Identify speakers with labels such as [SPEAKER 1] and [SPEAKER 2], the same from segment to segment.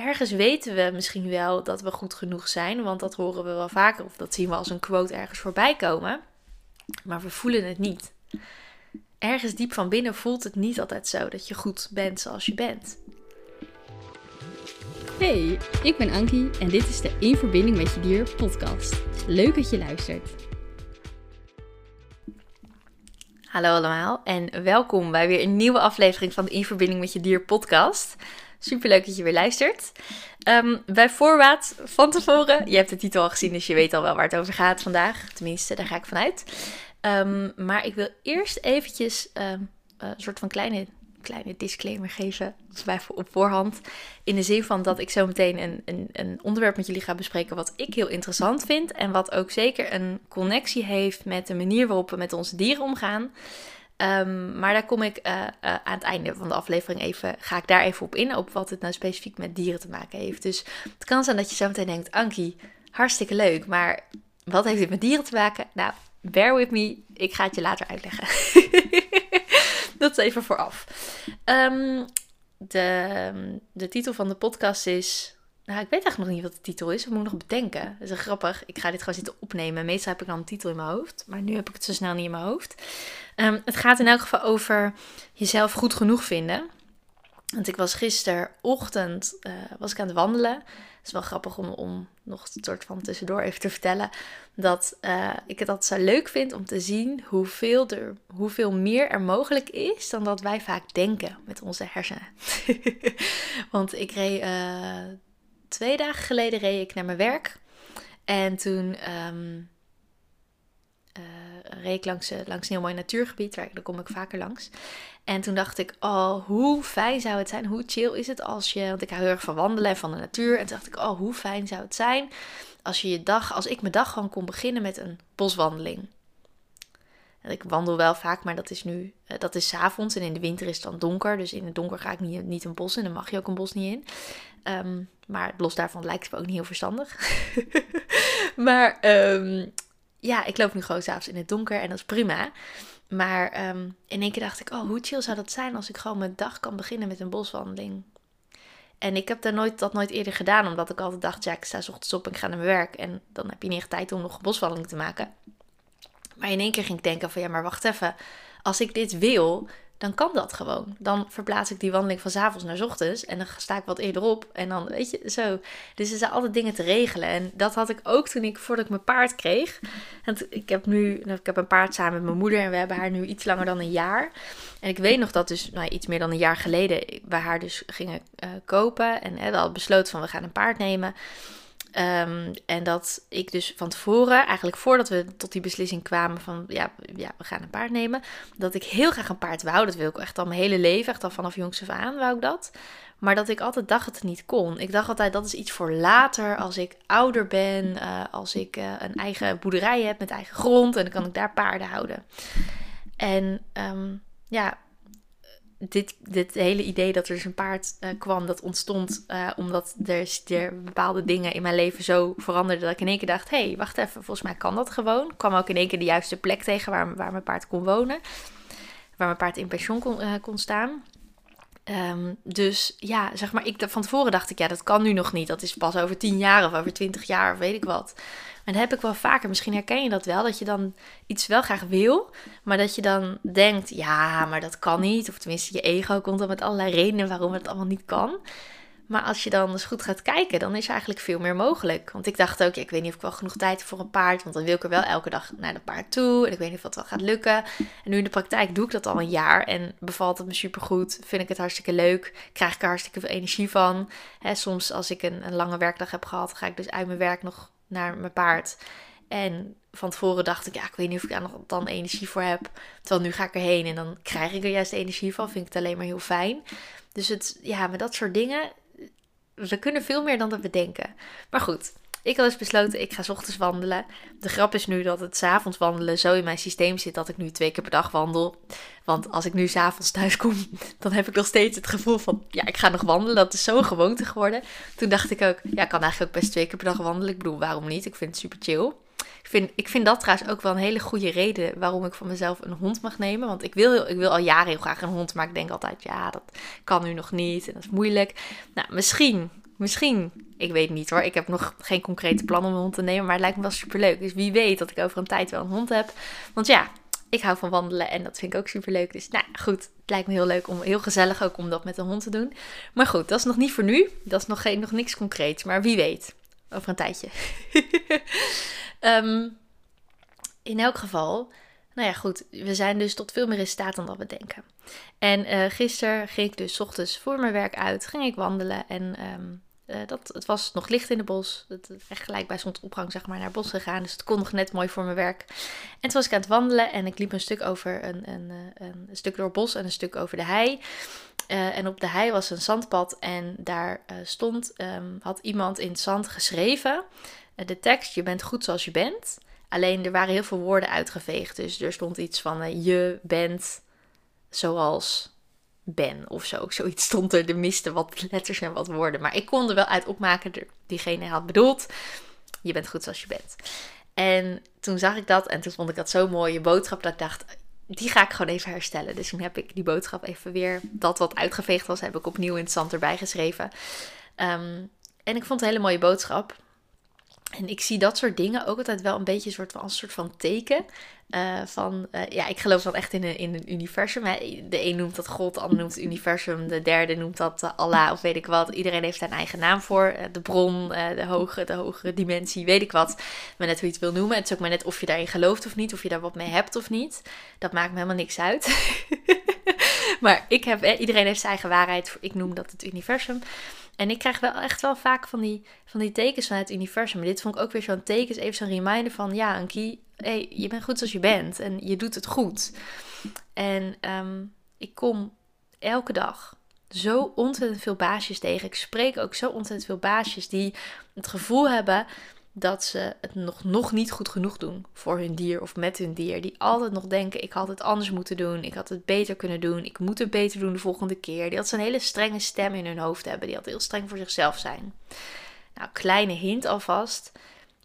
[SPEAKER 1] ergens weten we misschien wel dat we goed genoeg zijn, want dat horen we wel vaker of dat zien we als een quote ergens voorbij komen. Maar we voelen het niet. Ergens diep van binnen voelt het niet altijd zo dat je goed bent zoals je bent.
[SPEAKER 2] Hey, ik ben Ankie en dit is de In Verbinding met Je Dier podcast. Leuk dat je luistert.
[SPEAKER 1] Hallo allemaal en welkom bij weer een nieuwe aflevering van de In Verbinding met Je Dier podcast. Superleuk dat je weer luistert. Ehm, bij voorbaat van tevoren, je hebt de titel al gezien, dus je weet al wel waar het over gaat vandaag. Tenminste, daar ga ik vanuit. Um, maar ik wil eerst eventjes um, een soort van kleine, kleine disclaimer geven, bij op voorhand. In de zin van dat ik zo meteen een, een, een onderwerp met jullie ga bespreken wat ik heel interessant vind. En wat ook zeker een connectie heeft met de manier waarop we met onze dieren omgaan. Um, maar daar kom ik uh, uh, aan het einde van de aflevering even, ga ik daar even op in, op wat het nou specifiek met dieren te maken heeft. Dus het kan zijn dat je zo meteen denkt, Ankie, hartstikke leuk, maar wat heeft dit met dieren te maken? Nou, bear with me, ik ga het je later uitleggen. dat is even vooraf. Um, de, de titel van de podcast is nou, ik weet eigenlijk nog niet wat de titel is. Dat moet ik nog bedenken. Dat is grappig. Ik ga dit gewoon zitten opnemen. Meestal heb ik dan een titel in mijn hoofd. Maar nu heb ik het zo snel niet in mijn hoofd. Um, het gaat in elk geval over jezelf goed genoeg vinden. Want ik was gisterochtend uh, was ik aan het wandelen. Het is wel grappig om, om nog een soort van tussendoor even te vertellen. Dat uh, ik het altijd zo leuk vind om te zien hoeveel, er, hoeveel meer er mogelijk is dan dat wij vaak denken met onze hersenen. Want ik reed uh, twee dagen geleden reed ik naar mijn werk. En toen um, reed ik langs, langs een heel mooi natuurgebied. Waar, daar kom ik vaker langs. En toen dacht ik, oh, hoe fijn zou het zijn? Hoe chill is het als je... Want ik hou heel erg van wandelen en van de natuur. En toen dacht ik, oh, hoe fijn zou het zijn... als je je dag, als ik mijn dag gewoon kon beginnen met een boswandeling. Ik wandel wel vaak, maar dat is nu, uh, dat is s avonds en in de winter is het dan donker. Dus in het donker ga ik niet, niet een bos in, dan mag je ook een bos niet in. Um, maar los daarvan lijkt het me ook niet heel verstandig. maar um, ja, ik loop nu gewoon s'avonds in het donker en dat is prima. Maar um, in één keer dacht ik, oh, hoe chill zou dat zijn als ik gewoon mijn dag kan beginnen met een boswandeling. En ik heb dat nooit, dat nooit eerder gedaan, omdat ik altijd dacht, ja, ik sta ochtends op en ik ga naar mijn werk. En dan heb je niet echt tijd om nog een boswandeling te maken. Maar in één keer ging ik denken van ja, maar wacht even. Als ik dit wil, dan kan dat gewoon. Dan verplaats ik die wandeling van avonds naar ochtends. En dan sta ik wat eerder op. En dan, weet je, zo. Dus er zijn altijd dingen te regelen. En dat had ik ook toen ik, voordat ik mijn paard kreeg. En ik heb nu, ik heb een paard samen met mijn moeder. En we hebben haar nu iets langer dan een jaar. En ik weet nog dat dus, nou, iets meer dan een jaar geleden, we haar dus gingen uh, kopen. En we hadden besloten van, we gaan een paard nemen. Um, en dat ik dus van tevoren, eigenlijk voordat we tot die beslissing kwamen van ja, ja, we gaan een paard nemen, dat ik heel graag een paard wou. Dat wil ik echt al mijn hele leven, echt al vanaf jongs af aan wou ik dat. Maar dat ik altijd dacht dat het niet kon. Ik dacht altijd dat is iets voor later, als ik ouder ben, uh, als ik uh, een eigen boerderij heb met eigen grond en dan kan ik daar paarden houden. En um, ja, dit, dit hele idee dat er dus een paard uh, kwam, dat ontstond uh, omdat er, er, bepaalde dingen in mijn leven zo veranderden dat ik in één keer dacht, hé, hey, wacht even, volgens mij kan dat gewoon. Ik kwam ook in één keer de juiste plek tegen waar, waar mijn paard kon wonen, waar mijn paard in pensioen kon, uh, kon staan. Um, dus ja, zeg maar, ik, van tevoren dacht ik, ja, dat kan nu nog niet. Dat is pas over tien jaar of over twintig jaar of weet ik wat. En dat heb ik wel vaker. Misschien herken je dat wel. Dat je dan iets wel graag wil. Maar dat je dan denkt, ja, maar dat kan niet. Of tenminste, je ego komt dan met allerlei redenen waarom het allemaal niet kan. Maar als je dan eens goed gaat kijken, dan is eigenlijk veel meer mogelijk. Want ik dacht ook, ik weet niet of ik wel genoeg tijd heb voor een paard. Want dan wil ik er wel elke dag naar de paard toe. En ik weet niet of dat wel gaat lukken. En nu in de praktijk doe ik dat al een jaar. En bevalt het me supergoed. Vind ik het hartstikke leuk. Krijg ik er hartstikke veel energie van. Soms als ik een, een lange werkdag heb gehad, ga ik dus uit mijn werk nog naar mijn paard. En van tevoren dacht ik, ja, ik weet niet of ik daar nog dan energie voor heb. Terwijl nu ga ik erheen en dan krijg ik er juist energie van. Vind ik het alleen maar heel fijn. Dus het, ja, met dat soort dingen, we kunnen veel meer dan dat we denken. Maar goed, ik had dus besloten, ik ga ochtends wandelen. De grap is nu dat het s'avonds wandelen zo in mijn systeem zit dat ik nu twee keer per dag wandel. Want als ik nu s'avonds thuis kom, dan heb ik nog steeds het gevoel van, ja, ik ga nog wandelen. Dat is zo'n gewoonte geworden. Toen dacht ik ook, ja, ik kan eigenlijk ook best twee keer per dag wandelen. Ik bedoel, waarom niet? Ik vind het super chill. Ik vind, ik vind dat trouwens ook wel een hele goede reden waarom ik van mezelf een hond mag nemen. Want ik wil, ik wil al jaren heel graag een hond, maar ik denk altijd, ja, dat kan nu nog niet en dat is moeilijk. Nou, misschien Misschien. Ik weet niet hoor. Ik heb nog geen concrete plan om een hond te nemen. Maar het lijkt me wel super leuk. Dus wie weet dat ik over een tijd wel een hond heb. Want ja, ik hou van wandelen en dat vind ik ook super leuk. Dus nou goed, het lijkt me heel leuk om heel gezellig ook om dat met een hond te doen. Maar goed, dat is nog niet voor nu. Dat is nog, geen, nog niks concreets. Maar wie weet. Over een tijdje. Ehm, in elk geval, nou ja, goed. We zijn dus tot veel meer in staat dan dat we denken. En uh, gisteren ging ik dus ochtends voor mijn werk uit, ging ik wandelen en um, uh, dat, het was nog licht in de bos. Het, echt gelijk bij zonsopgang zeg maar naar het bos gegaan. Dus het kon nog net mooi voor mijn werk. En toen was ik aan het wandelen en ik liep een stuk over een, een, eh, een stuk door het bos en een stuk over de hei. Uh, en op de hei was een zandpad en daar uh, stond, um, had iemand in het zand geschreven de tekst: Je bent goed zoals je bent. Alleen er waren heel veel woorden uitgeveegd. Dus er stond iets van je bent zoals ben of zo. Zoiets stond er. Er miste wat letters en wat woorden. Maar ik kon er wel uit opmaken. Diegene had bedoeld. Je bent goed zoals je bent. En toen zag ik dat. En toen vond ik dat zo'n mooie boodschap. Dat ik dacht. Die ga ik gewoon even herstellen. Dus toen heb ik die boodschap even weer. Dat wat uitgeveegd was. Heb ik opnieuw in het zand erbij geschreven. Um, en ik vond het een hele mooie boodschap. En ik zie dat soort dingen ook altijd wel een beetje een soort van, een soort van teken. Uh, van, uh, ja, ik geloof dan echt in een, in een universum. De een noemt dat God, de ander noemt het universum, de derde noemt dat uh, Allah of weet ik wat. Iedereen heeft een eigen naam voor. de bron, de, hoge, de hogere dimensie, weet ik wat. Maar net hoe je het wil noemen. Het is ook maar net of je daarin gelooft of niet, of je daar wat mee hebt of niet. Dat maakt me helemaal niks uit. maar ik heb, iedereen heeft zijn eigen waarheid. Ik noem dat het universum. En ik krijg wel echt wel vaak van die, van die tekens vanuit het universum. Dit vond ik ook weer zo'n teken, even zo'n reminder van... Ja, Ankie, hey, je bent goed zoals je bent en je doet het goed. En um, ik kom elke dag zo ontzettend veel baasjes tegen. Ik spreek ook zo ontzettend veel baasjes die het gevoel hebben dat ze het nog, nog niet goed genoeg doen voor hun dier of met hun dier. Die altijd nog denken, ik had het anders moeten doen, ik had het beter kunnen doen, ik moet het beter doen de volgende keer. Die had zo'n hele strenge stem in hun hoofd hebben, die had heel streng voor zichzelf zijn. Nou, kleine hint alvast.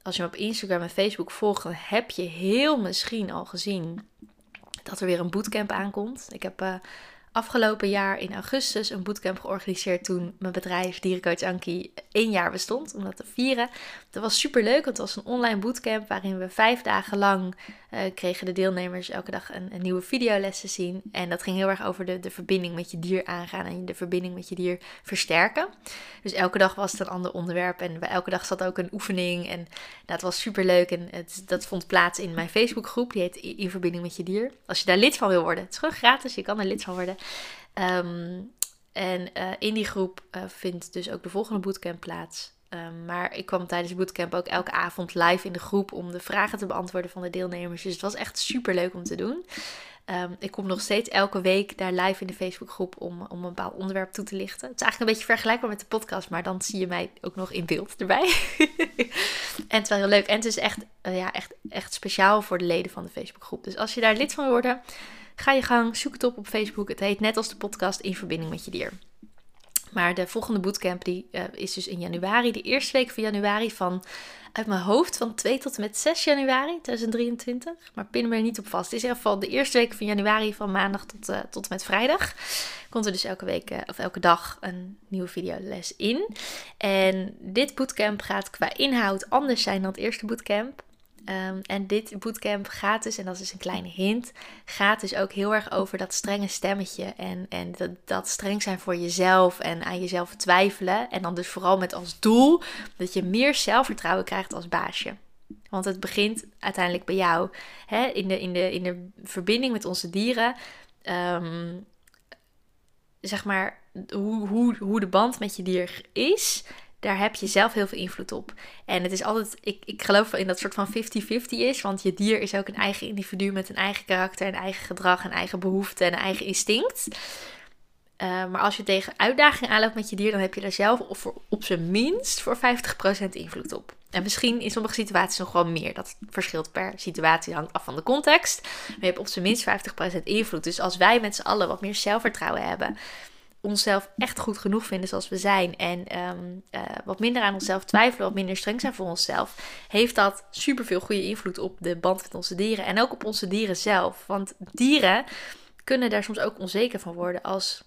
[SPEAKER 1] Als je me op Instagram en Facebook volgt, dan heb je heel misschien al gezien dat er weer een bootcamp aankomt. Ik heb uh, afgelopen jaar in augustus een bootcamp georganiseerd toen mijn bedrijf Dierencoach Anki één jaar bestond, om dat te vieren. Dat was super leuk, want het was een online bootcamp waarin we vijf dagen lang uh, kregen de deelnemers elke dag een, nieuwe videoles te zien. En dat ging heel erg over de, de verbinding met je dier aangaan en de verbinding met je dier versterken. Dus elke dag was het een ander onderwerp en bij elke dag zat ook een oefening en dat was super leuk. En het, dat vond plaats in mijn Facebookgroep, die heet In Verbinding met je dier. Als je daar lid van wil worden, het is gewoon gratis, je kan er lid van worden. Um, en uh, in die groep uh, vindt dus ook de volgende bootcamp plaats. Um, maar ik kwam tijdens de bootcamp ook elke avond live in de groep om de vragen te beantwoorden van de deelnemers. Dus het was echt super leuk om te doen. Um, ik kom nog steeds elke week daar live in de Facebookgroep om, om een bepaald onderwerp toe te lichten. Het is eigenlijk een beetje vergelijkbaar met de podcast, maar dan zie je mij ook nog in beeld erbij. en het is wel heel leuk. En het is echt, uh, ja, echt, echt speciaal voor de leden van de Facebookgroep. Dus als je daar lid van wil worden, Ga je gang, zoek het op op Facebook. Het heet net als de podcast In Verbinding met je dier. Maar de volgende bootcamp die, uh, is dus in januari, de eerste week van januari van uit mijn hoofd van 2 tot en met 6 januari 2023. Maar pin me er niet op vast. Het is in ieder geval de eerste week van januari van maandag tot, uh, tot met vrijdag. Komt er dus elke week uh, of elke dag een nieuwe videoles in. En dit bootcamp gaat qua inhoud anders zijn dan het eerste bootcamp. Um, en dit bootcamp gaat dus, en dat is een kleine hint, gaat dus ook heel erg over dat strenge stemmetje. En, en dat, dat streng zijn voor jezelf en aan jezelf twijfelen. En dan dus vooral met als doel dat je meer zelfvertrouwen krijgt als baasje. Want het begint uiteindelijk bij jou. Hè? In, de, in, de, in de verbinding met onze dieren. Um, zeg maar, hoe, hoe, hoe de band met je dier is daar heb je zelf heel veel invloed op. En het is altijd, ik, ik geloof in dat soort van 50-50 is, want je dier is ook een eigen individu met een eigen karakter, een eigen gedrag, een eigen behoefte en eigen instinct. Uh, maar als je tegen uitdagingen aanloopt met je dier, dan heb je daar zelf op, voor, op zijn minst voor 50% invloed op. En misschien in sommige situaties nog wel meer. Dat verschilt per situatie, hangt af van de context. Maar je hebt op zijn minst 50% invloed. Dus als wij met z'n allen wat meer zelfvertrouwen hebben, onszelf echt goed genoeg vinden zoals we zijn en um, uh, wat minder aan onszelf twijfelen, wat minder streng zijn voor onszelf, heeft dat superveel goede invloed op de band met onze dieren en ook op onze dieren zelf. Want dieren kunnen daar soms ook onzeker van worden als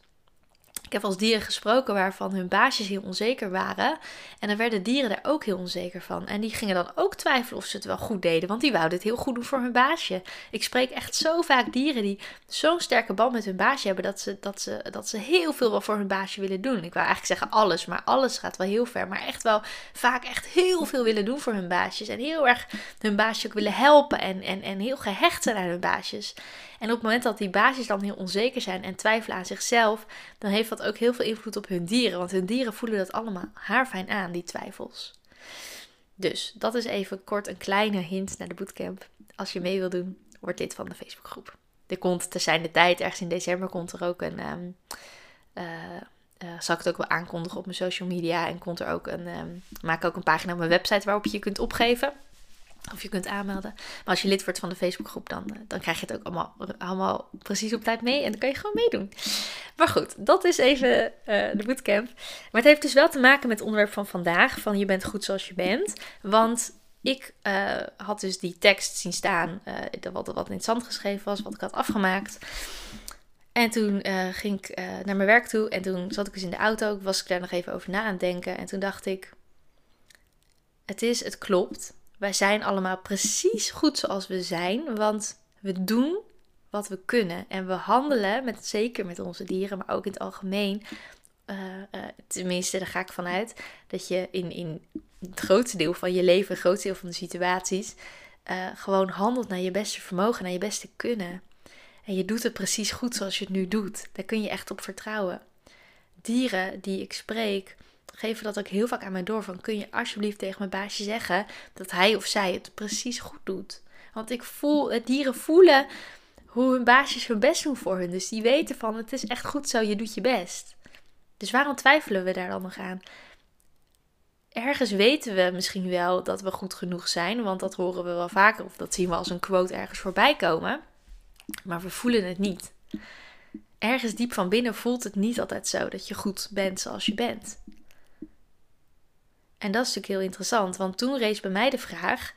[SPEAKER 1] Ik heb als dieren gesproken waarvan hun baasjes heel onzeker waren. En dan werden dieren daar ook heel onzeker van. En die gingen dan ook twijfelen of ze het wel goed deden. Want die wouden het heel goed doen voor hun baasje. Ik spreek echt zo vaak dieren die zo'n sterke band met hun baasje hebben. Dat ze, dat, ze, dat ze heel veel wel voor hun baasje willen doen. Ik wou eigenlijk zeggen alles. Maar alles gaat wel heel ver. Maar echt wel vaak echt heel veel willen doen voor hun baasjes. En heel erg hun baasje ook willen helpen. En, en, en heel gehecht zijn aan hun baasjes. En op het moment dat die baasjes dan heel onzeker zijn en twijfelen aan zichzelf, dan heeft dat ook heel veel invloed op hun dieren. Want hun dieren voelen dat allemaal haarfijn aan, die twijfels. Dus dat is even kort een kleine hint naar de bootcamp. Als je mee wil doen, word lid van de Facebookgroep. Er komt te zijn de tijd, ergens in december komt er ook een. Um, uh, uh, zal ik het ook wel aankondigen op mijn social media. En komt er ook een. Um, maak ook een pagina op mijn website waarop je je kunt opgeven. Of je kunt aanmelden. Maar als je lid wordt van de Facebookgroep, dan, eh, dan krijg je het ook allemaal, allemaal precies op tijd mee. En dan kan je gewoon meedoen. Maar goed, dat is even uh, de bootcamp. Maar het heeft dus wel te maken met het onderwerp van vandaag. Van je bent goed zoals je bent. Want ik uh, had dus die tekst zien staan. wat, wat in het zand geschreven was. Wat ik had afgemaakt. En toen ging ik naar mijn werk toe. En toen zat ik dus in de auto. Was ik daar nog even over na aan het denken. En toen dacht ik... Het is, het klopt. Wij zijn allemaal precies goed zoals we zijn, want we doen wat we kunnen. En we handelen, met, zeker met onze dieren, maar ook in het algemeen. Uh, uh, tenminste, daar ga ik vanuit dat je in, in het grootste deel van je leven, het grootste deel van de situaties, uh, gewoon handelt naar je beste vermogen, naar je beste kunnen. En je doet het precies goed zoals je het nu doet. Daar kun je echt op vertrouwen. Dieren die ik spreek, geven dat ook heel vaak aan mij door. Van kun je alsjeblieft tegen mijn baasje zeggen dat hij of zij het precies goed doet. Want ik voel, het dieren voelen hoe hun baasjes hun best doen voor hun. Dus die weten van het is echt goed zo, je doet je best. Dus waarom twijfelen we daar dan nog aan? Ergens weten we misschien wel dat we goed genoeg zijn, want dat horen we wel vaker of dat zien we als een quote ergens voorbij komen. Maar we voelen het niet. Ergens diep van binnen voelt het niet altijd zo dat je goed bent zoals je bent. En dat is natuurlijk heel interessant, want toen rees bij mij de vraag: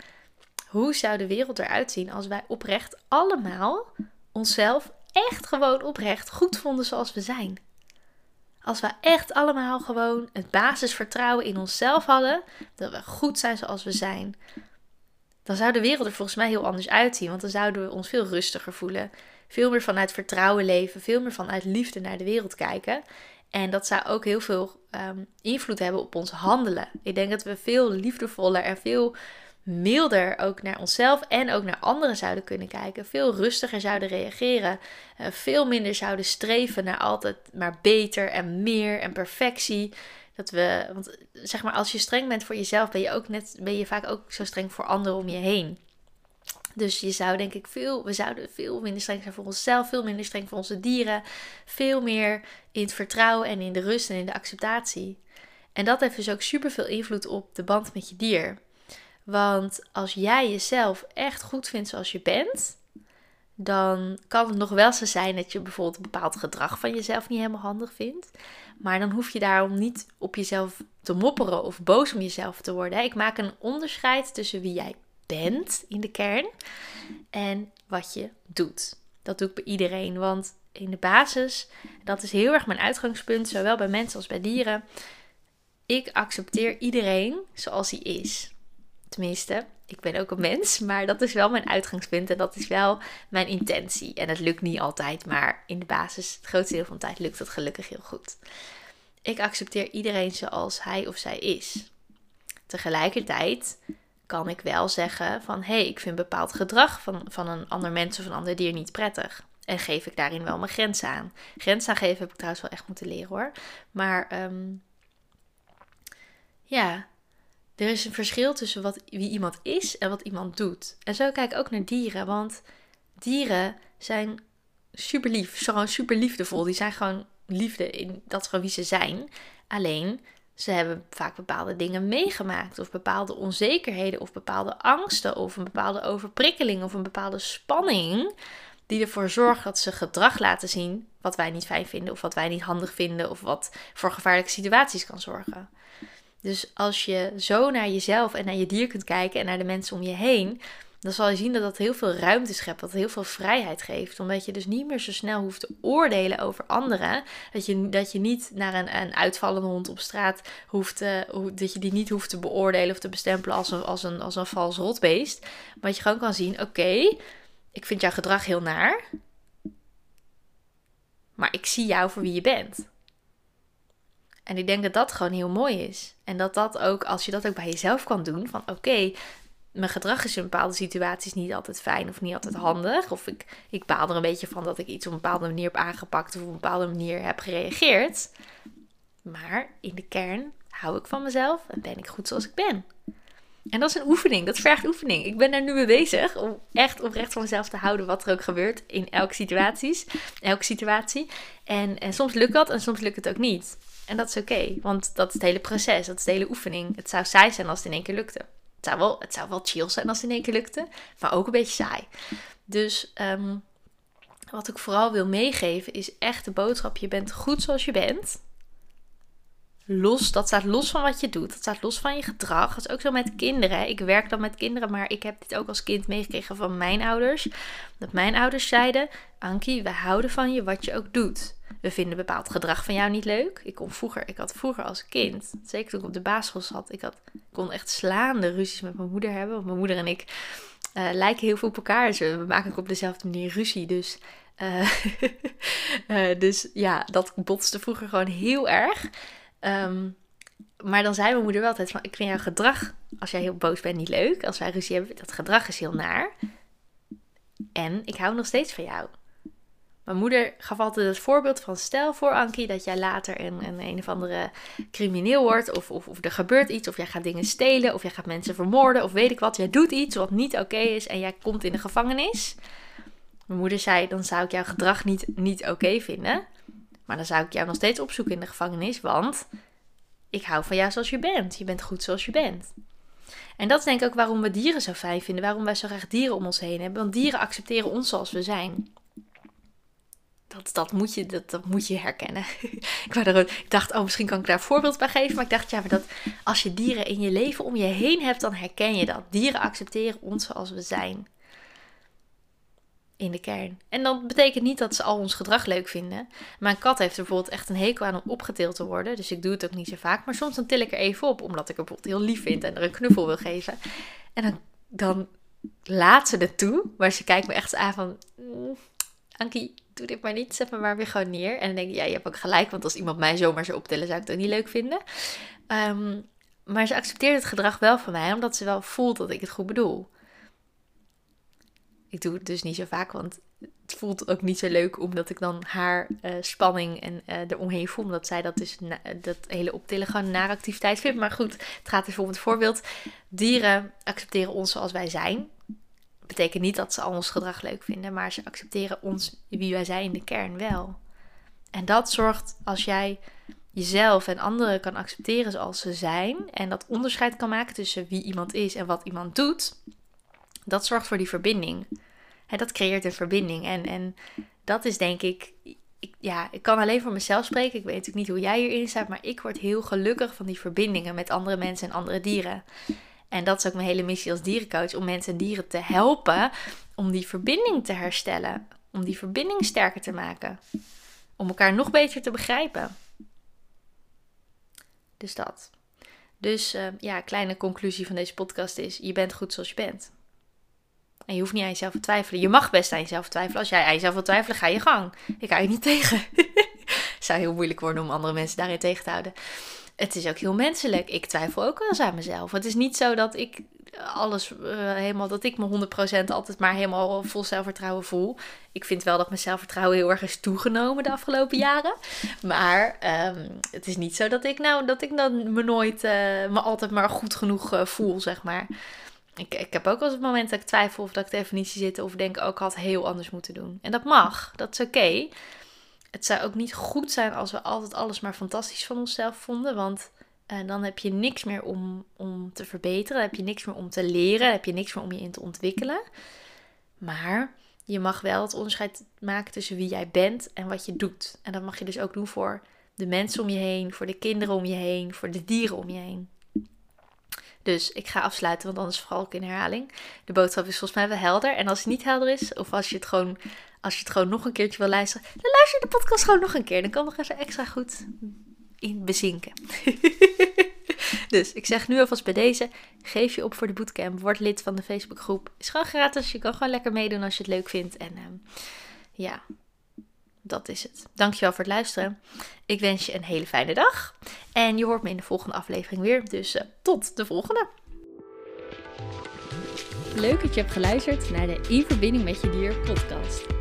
[SPEAKER 1] hoe zou de wereld eruit zien als wij oprecht allemaal onszelf echt gewoon oprecht goed vonden zoals we zijn? Als we echt allemaal gewoon het basisvertrouwen in onszelf hadden, dat we goed zijn zoals we zijn, dan zou de wereld er volgens mij heel anders uitzien. Want dan zouden we ons veel rustiger voelen, veel meer vanuit vertrouwen leven, veel meer vanuit liefde naar de wereld kijken. En dat zou ook heel veel um, invloed hebben op ons handelen. Ik denk dat we veel liefdevoller en veel milder ook naar onszelf en ook naar anderen zouden kunnen kijken. Veel rustiger zouden reageren. Uh, veel minder zouden streven naar altijd maar beter en meer en perfectie. Dat we, want zeg maar, als je streng bent voor jezelf, ben je ook net, ben je vaak ook zo streng voor anderen om je heen. Dus je zou denk ik veel, we zouden veel minder streng zijn voor onszelf, veel minder streng voor onze dieren, veel meer in het vertrouwen en in de rust en in de acceptatie. En dat heeft dus ook super veel invloed op de band met je dier. Want als jij jezelf echt goed vindt zoals je bent, dan kan het nog wel zo zijn dat je bijvoorbeeld een bepaald gedrag van jezelf niet helemaal handig vindt. Maar dan hoef je daarom niet op jezelf te mopperen of boos om jezelf te worden. Ik maak een onderscheid tussen wie jij bent in de kern en wat je doet. Dat doe ik bij iedereen, want in de basis, dat is heel erg mijn uitgangspunt, zowel bij mensen als bij dieren. Ik accepteer iedereen zoals hij is. Tenminste, ik ben ook een mens, maar dat is wel mijn uitgangspunt en dat is wel mijn intentie. En het lukt niet altijd, maar in de basis, het grootste deel van de tijd, lukt het gelukkig heel goed. Ik accepteer iedereen zoals hij of zij is. Tegelijkertijd kan ik wel zeggen van hé, hey, ik vind bepaald gedrag van, van een ander mens of een ander dier niet prettig. En geef ik daarin wel mijn grenzen aan. Grenzen aangeven heb ik trouwens wel echt moeten leren hoor. Maar um, ja, er is een verschil tussen wat, wie iemand is en wat iemand doet. En zo kijk ik ook naar dieren. Want dieren zijn super lief. Gewoon super liefdevol. Die zijn gewoon liefde in dat van wie ze zijn. Alleen ze hebben vaak bepaalde dingen meegemaakt, of bepaalde onzekerheden, of bepaalde angsten, of een bepaalde overprikkeling, of een bepaalde spanning, die ervoor zorgt dat ze gedrag laten zien wat wij niet fijn vinden, of wat wij niet handig vinden, of wat voor gevaarlijke situaties kan zorgen. Dus als je zo naar jezelf en naar je dier kunt kijken en naar de mensen om je heen, dan zal je zien dat dat heel veel ruimte schept, dat het heel veel vrijheid geeft. Omdat je dus niet meer zo snel hoeft te oordelen over anderen. Dat je, dat je niet naar een, een uitvallende hond op straat hoeft, te, dat je die niet hoeft te beoordelen of te bestempelen als een, als een, als een vals rotbeest. Maar dat je gewoon kan zien, oké, ik vind jouw gedrag heel naar. Maar ik zie jou voor wie je bent. En ik denk dat dat gewoon heel mooi is. En dat dat ook, als je dat ook bij jezelf kan doen, van oké, mijn gedrag is in bepaalde situaties niet altijd fijn of niet altijd handig. Of ik, ik baal er een beetje van dat ik iets op een bepaalde manier heb aangepakt of op een bepaalde manier heb gereageerd. Maar in de kern hou ik van mezelf en ben ik goed zoals ik ben. En dat is een oefening, dat vergt oefening. Ik ben daar nu mee bezig om echt oprecht van mezelf te houden wat er ook gebeurt in elke, situaties, elke situatie. En, en soms lukt dat en soms lukt het ook niet. En dat is oké, want dat is het hele proces, dat is de hele oefening. Het zou saai zijn als het in één keer lukte. Het zou wel, het zou wel chill zijn als het in één keer lukte, maar ook een beetje saai. Dus ehm, wat ik vooral wil meegeven is echt de boodschap: je bent goed zoals je bent los, dat staat los van wat je doet. Dat staat los van je gedrag. Dat is ook zo met kinderen. Ik werk dan met kinderen, maar ik heb dit ook als kind meegekregen van mijn ouders. Dat mijn ouders zeiden: Ankie, we houden van je wat je ook doet. We vinden bepaald gedrag van jou niet leuk. Ik kon vroeger, ik had vroeger als kind, zeker toen ik op de basisschool zat, ik had, kon echt slaande ruzies met mijn moeder hebben. Want mijn moeder en ik uh, lijken heel veel op elkaar. Dus we maken ook op dezelfde manier ruzie. Dus, uh, uh, dus ja, dat botste vroeger gewoon heel erg. Ehm, maar dan zei mijn moeder wel altijd van, ik vind jouw gedrag, als jij heel boos bent, niet leuk. Als wij ruzie hebben, dat gedrag is heel naar. En ik hou nog steeds van jou. Mijn moeder gaf altijd het voorbeeld van, stel voor Ankie dat jij later een, een, een of andere crimineel wordt. Of, of, of er gebeurt iets, of jij gaat dingen stelen, of jij gaat mensen vermoorden, of weet ik wat. Jij doet iets wat niet oké is en jij komt in de gevangenis. Mijn moeder zei, dan zou ik jouw gedrag niet, niet oké vinden. Maar dan zou ik jou nog steeds opzoeken in de gevangenis, want ik hou van jou zoals je bent. Je bent goed zoals je bent. En dat is denk ik ook waarom we dieren zo fijn vinden, waarom wij zo graag dieren om ons heen hebben. Want dieren accepteren ons zoals we zijn. Dat, dat, moet, je, dat, dat moet je herkennen. ik, er, ik dacht, oh, misschien kan ik daar een voorbeeld bij geven. Maar ik dacht, ja, maar dat als je dieren in je leven om je heen hebt, dan herken je dat. Dieren accepteren ons zoals we zijn in de kern. En dat betekent niet dat ze al ons gedrag leuk vinden. Mijn kat heeft er bijvoorbeeld echt een hekel aan om opgetild te worden. Dus ik doe het ook niet zo vaak. Maar soms dan til ik er even op, omdat ik er bijvoorbeeld heel lief vind en er een knuffel wil geven. En dan, dan laat ze het toe. Maar ze kijkt me echt aan van... Ankie, doe dit maar niet. Zet me maar weer gewoon neer. En dan denk ik, ja, je hebt ook gelijk. Want als iemand mij zomaar zou optillen, zou ik het ook niet leuk vinden. Ehm, maar ze accepteert het gedrag wel van mij, omdat ze wel voelt dat ik het goed bedoel. Ik doe het dus niet zo vaak, want het voelt ook niet zo leuk omdat ik dan haar uh, spanning en uh, eromheen voel. Omdat zij dat dus dat hele optillen gewoon nare activiteit vindt. Maar goed, het gaat even om voorbeeld. Dieren accepteren ons zoals wij zijn. Betekent niet dat ze al ons gedrag leuk vinden, maar ze accepteren ons wie wij zijn in de kern wel. En dat zorgt als jij jezelf en anderen kan accepteren zoals ze zijn en dat onderscheid kan maken tussen wie iemand is en wat iemand doet, dat zorgt voor die verbinding. Hè, dat creëert een verbinding. En, en dat is denk ik, ik, ja, ik kan alleen voor mezelf spreken. Ik weet natuurlijk niet hoe jij hierin staat, maar ik word heel gelukkig van die verbindingen met andere mensen en andere dieren. En dat is ook mijn hele missie als dierencoach, om mensen en dieren te helpen om die verbinding te herstellen. Om die verbinding sterker te maken. Om elkaar nog beter te begrijpen. Dus dat. Dus uh, ja, kleine conclusie van deze podcast is: je bent goed zoals je bent. En je hoeft niet aan jezelf te twijfelen. Je mag best aan jezelf twijfelen. Als jij aan jezelf wil twijfelen, ga je gang. Ik hou je niet tegen. Het zou heel moeilijk worden om andere mensen daarin tegen te houden. Het is ook heel menselijk. Ik twijfel ook wel eens aan mezelf. Het is niet zo dat ik alles uh, helemaal, dat ik me 100% altijd maar helemaal vol zelfvertrouwen voel. Ik vind wel dat mijn zelfvertrouwen heel erg is toegenomen de afgelopen jaren. Maar um, het is niet zo dat ik nou, dat ik dan me nooit, uh, me altijd maar goed genoeg uh, voel, zeg maar. Ik, ik heb ook wel het moment dat ik twijfel of dat ik de definitie zit of denk ook oh, had heel anders moeten doen. En dat mag, dat is oké. Het zou ook niet goed zijn als we altijd alles maar fantastisch van onszelf vonden, want uh, dan heb je niks meer om, om te verbeteren, dan heb je niks meer om te leren, dan heb je niks meer om je in te ontwikkelen. Maar je mag wel het onderscheid maken tussen wie jij bent en wat je doet. En dat mag je dus ook doen voor de mensen om je heen, voor de kinderen om je heen, voor de dieren om je heen. Dus ik ga afsluiten, want anders val ik in herhaling. De boodschap is volgens mij wel helder. En als het niet helder is, of als je het gewoon, als je het gewoon nog een keertje wil luisteren, dan luister je de podcast gewoon nog een keer. Dan kan nog even extra goed in bezinken. dus ik zeg nu alvast bij deze: geef je op voor de bootcamp. Word lid van de Facebookgroep. Is gewoon gratis. Je kan gewoon lekker meedoen als je het leuk vindt. En ehm, ja, dat is het. Dankjewel voor het luisteren. Ik wens je een hele fijne dag. En je hoort me in de volgende aflevering weer. Dus uh, tot de volgende.
[SPEAKER 2] Leuk dat je hebt geluisterd naar de In Verbinding met Je Dier podcast.